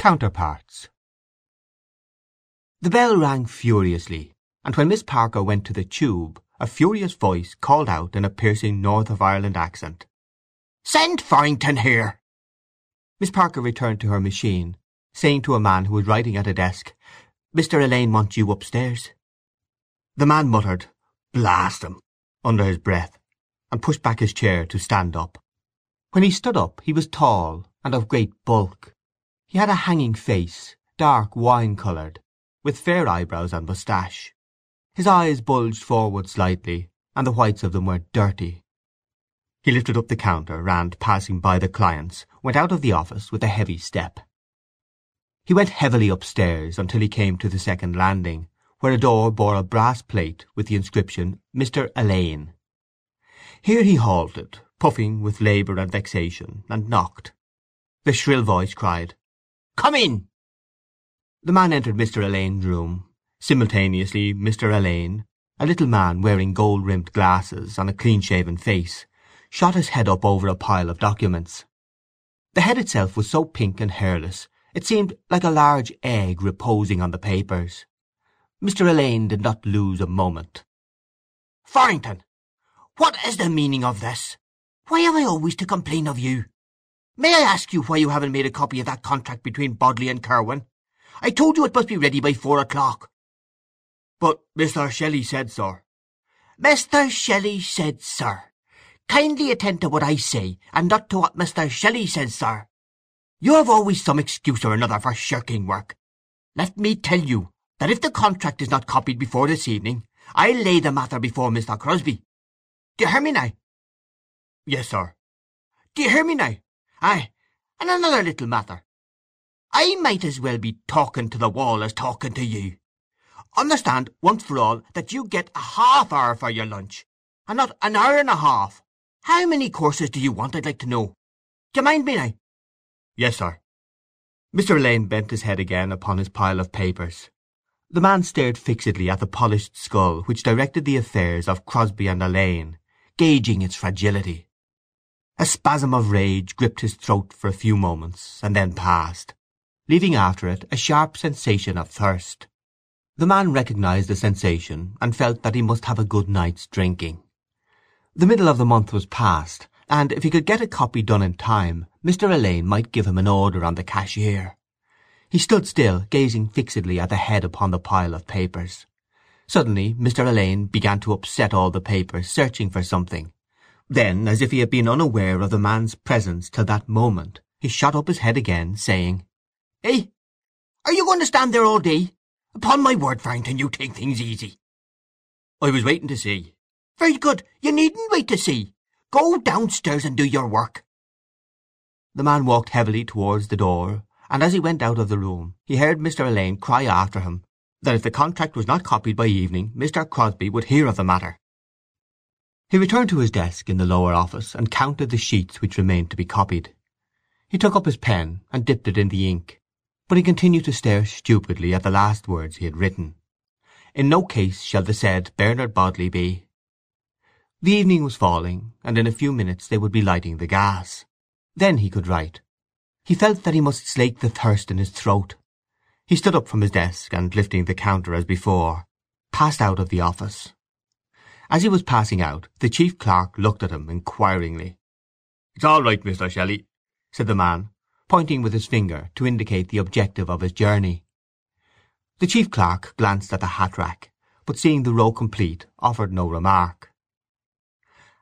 Counterparts The bell rang furiously, and when Miss Parker went to the tube a furious voice called out in a piercing North of Ireland accent, "Send Farrington here!" Miss Parker returned to her machine, saying to a man who was writing at a desk, "Mr. Alleyne wants you upstairs." The man muttered, "Blast him!" under his breath, and pushed back his chair to stand up. When he stood up he was tall, and of great bulk. He had a hanging face, dark wine–coloured, with fair eyebrows and moustache. His eyes bulged forward slightly, and the whites of them were dirty. He lifted up the counter, and, passing by the clients, went out of the office with a heavy step. He went heavily upstairs until he came to the second landing, where a door bore a brass plate with the inscription Mr. Alleyne. Here he halted, puffing with labour and vexation, and knocked. The shrill voice cried, "Come in!" The man entered Mr. Alleyne's room. Simultaneously Mr. Alleyne, a little man wearing gold–rimmed glasses, on a clean–shaven face, shot his head up over a pile of documents. The head itself was so pink and hairless it seemed like a large egg reposing on the papers. Mr. Alleyne did not lose a moment. "Farrington, what is the meaning of this? Why am I always to complain of you? May I ask you why you haven't made a copy of that contract between Bodley and Kirwan? I told you it must be ready by four o'clock." "But Mr. Shelley said, sir—" "Mr. Shelley said, sir! Kindly attend to what I say, and not to what Mr. Shelley says, sir. You have always some excuse or another for shirking work. Let me tell you that if the contract is not copied before this evening, I'll lay the matter before Mr. Crosby. Do you hear me now?" "Yes, sir." "Do you hear me now? Ay, and another little matter. I might as well be talking to the wall as talking to you. Understand, once for all, that you get a half hour for your lunch, and not an hour and a half. How many courses do you want, I'd like to know? Do you mind me now?" "Yes, sir." Mr. Alleyne bent his head again upon his pile of papers. The man stared fixedly at the polished skull which directed the affairs of Crosby and Alleyne, gauging its fragility. A spasm of rage gripped his throat for a few moments, and then passed, leaving after it a sharp sensation of thirst. The man recognized the sensation, and felt that he must have a good night's drinking. The middle of the month was past, and if he could get a copy done in time Mr. Alleyne might give him an order on the cashier. He stood still, gazing fixedly at the head upon the pile of papers. Suddenly Mr. Alleyne began to upset all the papers, searching for something. Then, as if he had been unaware of the man's presence till that moment, he shot up his head again, saying, "Eh? Are you going to stand there all day? Upon my word, Farrington, you take things easy." "I was waiting to see." "Very good. You needn't wait to see. Go downstairs and do your work." The man walked heavily towards the door, and as he went out of the room he heard Mr. Alleyne cry after him that if the contract was not copied by evening Mr. Crosby would hear of the matter. He returned to his desk in the lower office and counted the sheets which remained to be copied. He took up his pen and dipped it in the ink, but he continued to stare stupidly at the last words he had written. In no case shall the said Bernard Bodley be. The evening was falling, and in a few minutes they would be lighting the gas. Then he could write. He felt that he must slake the thirst in his throat. He stood up from his desk, and lifting the counter as before, passed out of the office. As he was passing out the chief clerk looked at him inquiringly. "It's all right, Mr. Shelley," said the man, pointing with his finger to indicate the objective of his journey. The chief clerk glanced at the hat rack, but seeing the row complete offered no remark.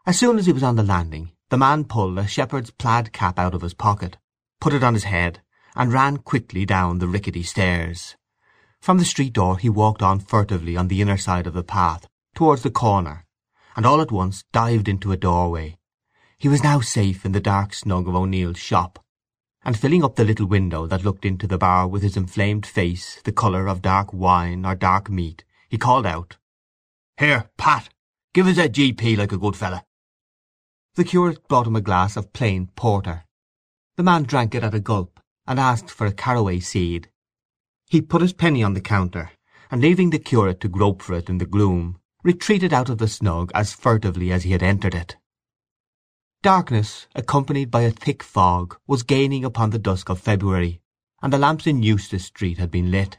As soon as he was on the landing the man pulled a shepherd's plaid cap out of his pocket, put it on his head, and ran quickly down the rickety stairs. From the street door he walked on furtively on the inner side of the path towards the corner, and all at once dived into a doorway. He was now safe in the dark snug of O'Neill's shop, and filling up the little window that looked into the bar with his inflamed face the colour of dark wine or dark meat, he called out, "Here, Pat, give us a G.P. like a good fellow." The curate brought him a glass of plain porter. The man drank it at a gulp, and asked for a caraway seed. He put his penny on the counter, and leaving the curate to grope for it in the gloom, retreated out of the snug as furtively as he had entered it. Darkness, accompanied by a thick fog, was gaining upon the dusk of February, and the lamps in Eustace Street had been lit.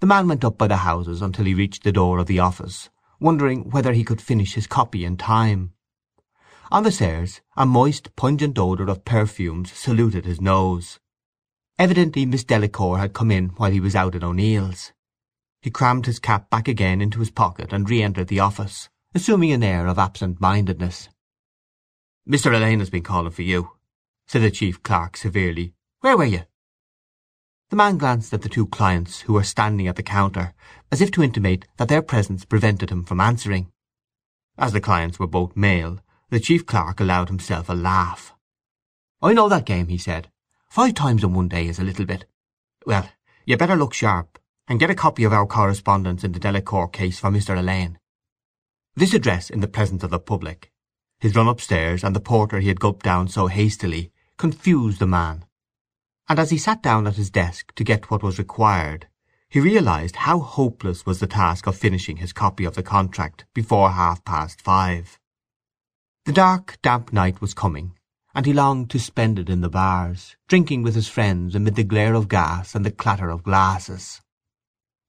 The man went up by the houses until he reached the door of the office, wondering whether he could finish his copy in time. On the stairs a moist, pungent odour of perfumes saluted his nose. Evidently Miss Delacour had come in while he was out at O'Neill's. He crammed his cap back again into his pocket and re-entered the office, assuming an air of absent-mindedness. "Mr. Alleyne has been calling for you," said the chief clerk severely. "Where were you?" The man glanced at the two clients who were standing at the counter, as if to intimate that their presence prevented him from answering. As the clients were both male, the chief clerk allowed himself a laugh. "I know that game," he said. "Five times in one day is a little bit. Well, you better look sharp and get a copy of our correspondence in the Delacour case for Mr. Alleyne." This address in the presence of the public, his run upstairs, and the porter he had gulped down so hastily, confused the man, and as he sat down at his desk to get what was required he realized how hopeless was the task of finishing his copy of the contract before half-past five. The dark, damp night was coming, and he longed to spend it in the bars, drinking with his friends amid the glare of gas and the clatter of glasses.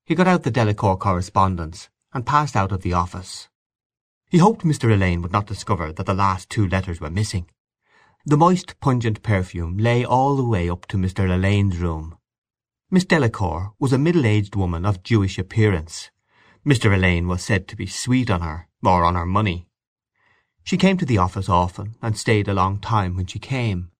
He got out the Delacour correspondence, and passed out of the office. He hoped Mr. Alleyne would not discover that the last two letters were missing. The moist, pungent perfume lay all the way up to Mr. Alleyne's room. Miss Delacour was a middle-aged woman of Jewish appearance. Mr. Alleyne was said to be sweet on her, or on her money. She came to the office often, and stayed a long time when she came.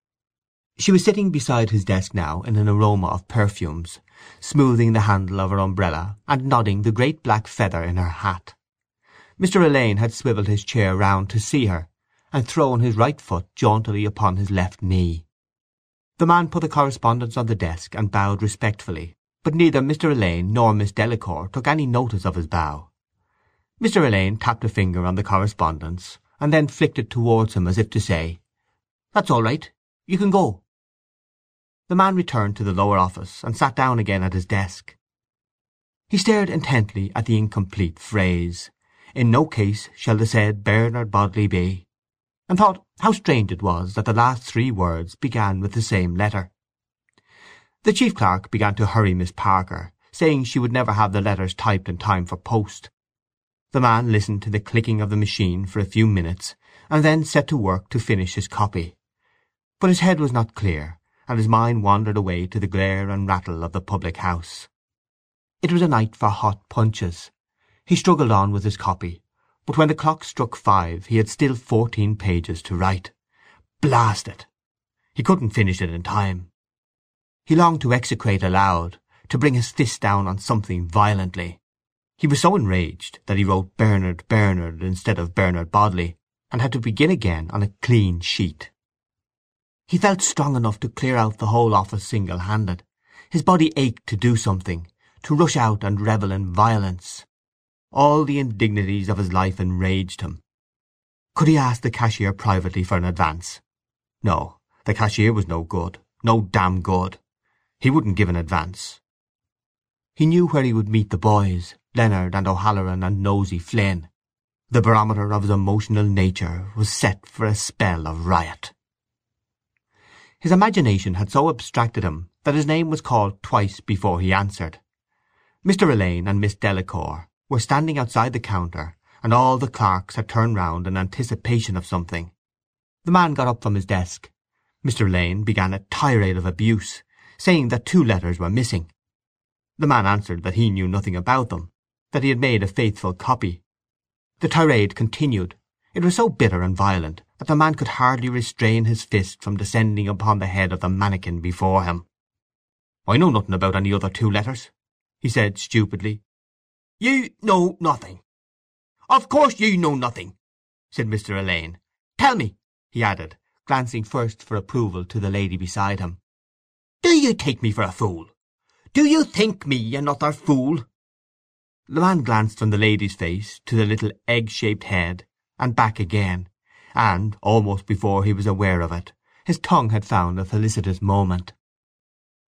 She was sitting beside his desk now in an aroma of perfumes, smoothing the handle of her umbrella, and nodding the great black feather in her hat. Mr. Alleyne had swivelled his chair round to see her, and thrown his right foot jauntily upon his left knee. The man put the correspondence on the desk and bowed respectfully, but neither Mr. Alleyne nor Miss Delacour took any notice of his bow. Mr. Alleyne tapped a finger on the correspondence, and then flicked it towards him as if to say, "That's all right. You can go." The man returned to the lower office, and sat down again at his desk. He stared intently at the incomplete phrase, "In no case shall the said Bernard Bodley be," and thought how strange it was that the last three words began with the same letter. The chief clerk began to hurry Miss Parker, saying she would never have the letters typed in time for post. The man listened to the clicking of the machine for a few minutes, and then set to work to finish his copy. But his head was not clear and his mind wandered away to the glare and rattle of the public house. It was a night for hot punches. He struggled on with his copy, but when the clock struck five he had still fourteen pages to write. Blast it! He couldn't finish it in time. He longed to execrate aloud, to bring his fist down on something violently. He was so enraged that he wrote Bernard Bernard instead of Bernard Bodley, and had to begin again on a clean sheet. He felt strong enough to clear out the whole office single-handed. His body ached to do something, to rush out and revel in violence. All the indignities of his life enraged him. Could he ask the cashier privately for an advance? No, the cashier was no good, no damn good. He wouldn't give an advance. He knew where he would meet the boys, Leonard and O'Halloran and Nosey Flynn. The barometer of his emotional nature was set for a spell of riot. His imagination had so abstracted him that his name was called twice before he answered. Mr. Alleyne and Miss Delacour were standing outside the counter, and all the clerks had turned round in anticipation of something. The man got up from his desk. Mr. Alleyne began a tirade of abuse, saying that two letters were missing. The man answered that he knew nothing about them, that he had made a faithful copy. The tirade continued. It was so bitter and violent that the man could hardly restrain his fist from descending upon the head of the mannikin before him. "I know nothing about any other two letters," he said stupidly. "You know nothing! Of course you know nothing!" said Mr. Alleyne. "Tell me," he added, glancing first for approval to the lady beside him. "Do you take me for a fool? Do you think me another fool?" The man glanced from the lady's face to the little egg-shaped head, and back again, and, almost before he was aware of it, his tongue had found a felicitous moment.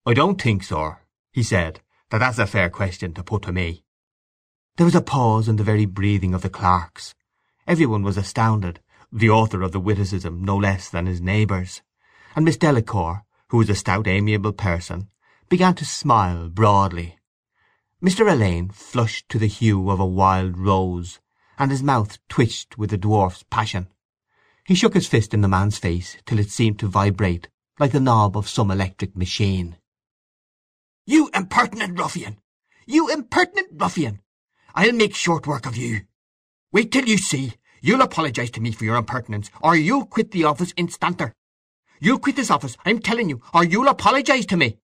"I don't think, sir," he said, "that that's a fair question to put to me." There was a pause in the very breathing of the clerks. Every one was astounded, the author of the witticism no less than his neighbours, and Miss Delacour, who was a stout amiable person, began to smile broadly. Mr. Alleyne flushed to the hue of a wild rose, and his mouth twitched with the dwarf's passion. He shook his fist in the man's face till it seemed to vibrate like the knob of some electric machine. "You impertinent ruffian! You impertinent ruffian! I'll make short work of you! Wait till you see! You'll apologize to me for your impertinence, or you'll quit the office instanter! You'll quit this office, I'm telling you, or you'll apologize to me!"